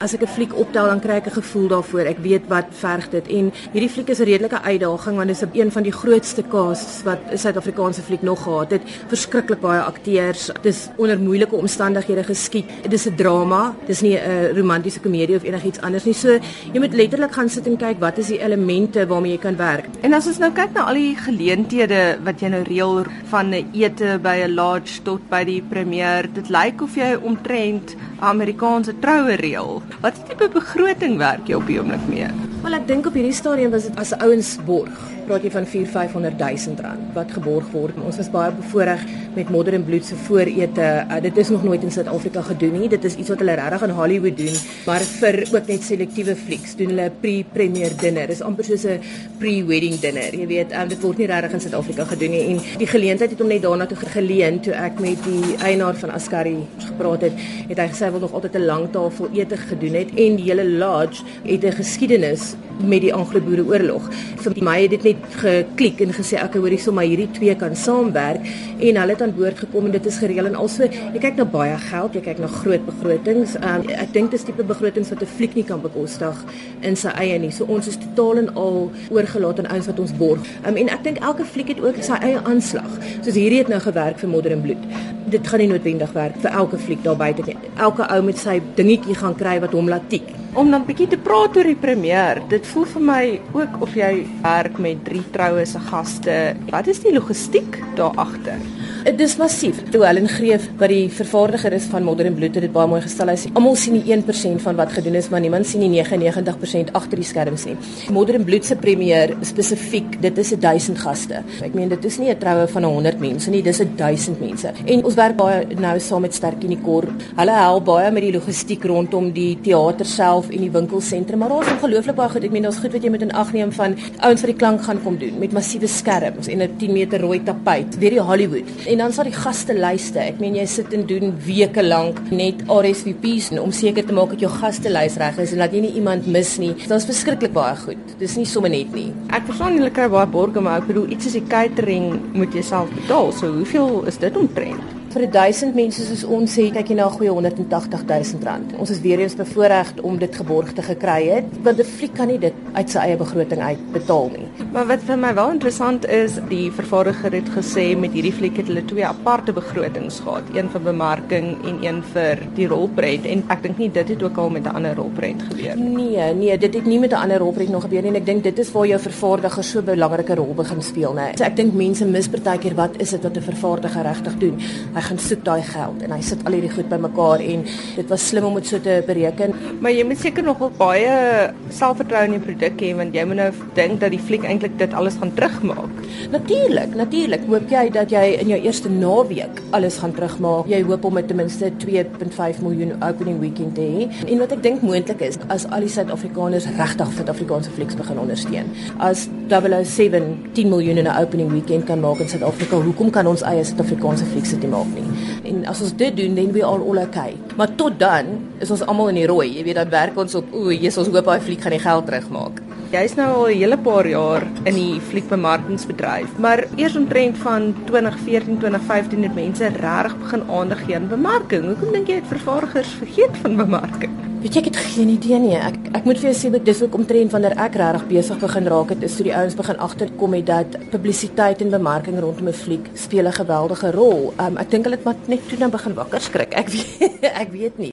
As ek 'n fliek optel dan kry ek 'n gevoel daarvoor. Ek weet wat verg dit en hierdie fliek is 'n redelike uitdaging want dit is een van die grootste casts wat 'n Suid-Afrikaanse fliek nog gehad het. Verskriklik baie akteurs. Dis onder moeilike omstandighede geskied. Dit is 'n drama. Dis nie 'n romantiese komedie of enigiets anders nie. So jy moet letterlik gaan sit en kyk wat is die elemente waarmee jy kan werk. En as ons nou kyk na al die geleenthede wat jy nou reël van 'n ete by 'n lodge tot by die premier, dit lyk of jy omtrent Amerikaanse troue reël. Wat tipe begroting werk jy op die oomblik mee? Wel ek dink op hierdie stadium was dit as ouens borg. Praat jy van 4-500 000 rand wat geborg word. Ons was baie bevoordeel met modder en bloed se voorete. Uh, dit is nog nooit in Suid-Afrika gedoen nie. Dit is iets wat hulle regtig in Hollywood doen, maar vir ook net selektiewe flieks doen hulle pre-premier dinner. Dis amper soos 'n pre-wedding dinner. Jy weet, um, dit word nie regtig in Suid-Afrika gedoen nie en die geleentheid het hom net daarna toe geleen toe ek met die eienaar van Askari gepraat het. Het hy gesê hy wil nog altyd 'n lang tafel ete gedoen het en die hele lodge het 'n geskiedenis met die Anglo-Boereoorlog. Vir my het dit net geklik en gesê ek hoor hierso maar hierdie twee kan saamwerk en hulle het aan boord gekom en dit is gereël en also jy kyk na baie geld, jy kyk na groot begrotings. Um, ek dink dis tipe begrotings wat 'n fliek nie kan bekostig in sy eie nie. So ons is totaal en al oorgelaat aan ouens wat ons borg. Um, en ek dink elke fliek het ook sy eie aanslag. Soos hierdie het nou gewerk vir Modder en Bloed. Dit gaan nie noodwendig werk vir elke fliek daar buite nie. Elke ou met sy dingetjie gaan kry wat hom laat tik om dan bietjie te praat oor die premier. Dit voel vir my ook of jy werk met drie troue se gaste. Wat is die logistiek daar agter? Dit is massief. Toe Helen Greef wat die vervaardiger is van Modern Blood het dit baie mooi gestel. Hy sê almal sien die 1% van wat gedoen is, maar niemand sien die 99% agter die skerms nie. Modern Blood se premier spesifiek, dit is 1000 gaste. Ek meen dit is nie 'n troue van 100 mense nie, dis 1000 mense. En ons werk baie nou saam met Sterkie Nikor. Hulle help baie met die logistiek rondom die teater self en die winkelsentrum, maar daar's ongelooflik baie goed. Ek meen daar's goed wat jy moet in ag neem van ouens wat die klank gaan kom doen met massiewe skerms en 'n 10 meter rooi tapuit. Weer die Hollywood en dan sal die gaste luister. Ek meen jy sit en doen weke lank net RSVP's om seker te maak dat jou gaste lys reg is en dat jy nie iemand mis nie. Dit is verskriklik baie goed. Dis nie sommer net nie. Ek verstaan jy kry baie borge maar ek bedoel iets soos die catering moet jy self betaal. So hoeveel is dit omtrent? vir 1000 mense soos ons sê kyk jy na 'n goeie 180 000 rand. Ons is weer eens bevoorreg om dit geborg te gekry het want 'n fliek kan nie dit uit sy eie begroting uit betaal nie. Maar wat vir my wel interessant is, die vervaardiger het gesê met hierdie fliek het hulle twee aparte begrotings gehad, een vir bemarking en een vir die rolprent en ek dink nie dit het ook al met 'n ander rolprent gebeur nie. Nee, nee, dit het nie met 'n ander rolprent nog gebeur nie en ek dink dit is waar jou vervaardiger so 'n belangrike rol begin speel, né? So ek dink mense mis partykeer wat is dit wat 'n vervaardiger regtig doen? Hy gaan soek daai geld en hy sit al hierdie goed bymekaar en dit was slim om dit so te bereken. Maar jy moet seker nog wel baie selfvertroue in jou produk hê want jy moet nou dink dat die fliek eintlik dit alles gaan terugmaak. Natuurlik, natuurlik. Hoop jy dat jy in jou eerste naweek alles gaan terugmaak? Jy hoop om ten minste 2.5 miljoen opening weekend te hê. En wat ek dink moontlik is as al die Suid-Afrikaners regtig Suid-Afrikaanse flieks begin ondersteun. As 007 10 miljoen in 'n opening weekend kan maak in Suid-Afrika, hoekom kan ons eie Suid-Afrikaanse flieks dit nie maak nie? En as ons dit doen, dan we all all okay. Maar tot dan is ons almal in die rooi. Jy weet, dan werk ons op, o, Jesus, ons hoop daai fliek gaan die geld terugmaak. Jy's nou al 'n hele paar jaar in die fliekbemarkingsbedryf, maar eers omtrent van 2014, 2015 het mense regtig begin aandag gee aan bemarking. Hoekom dink jy het vervaardigers vergeet van bemarking? Weet jy ek het geen idee nie. Ek ek moet vir jou sê dis ook omtrent wanneer ek regtig besig begin raak het, is toe die ouens begin agterkom het dat publisiteit en bemarking rondom 'n fliek speel 'n geweldige rol. Um, ek dink hulle het net toe nou begin wakker skrik. Ek weet ek weet nie.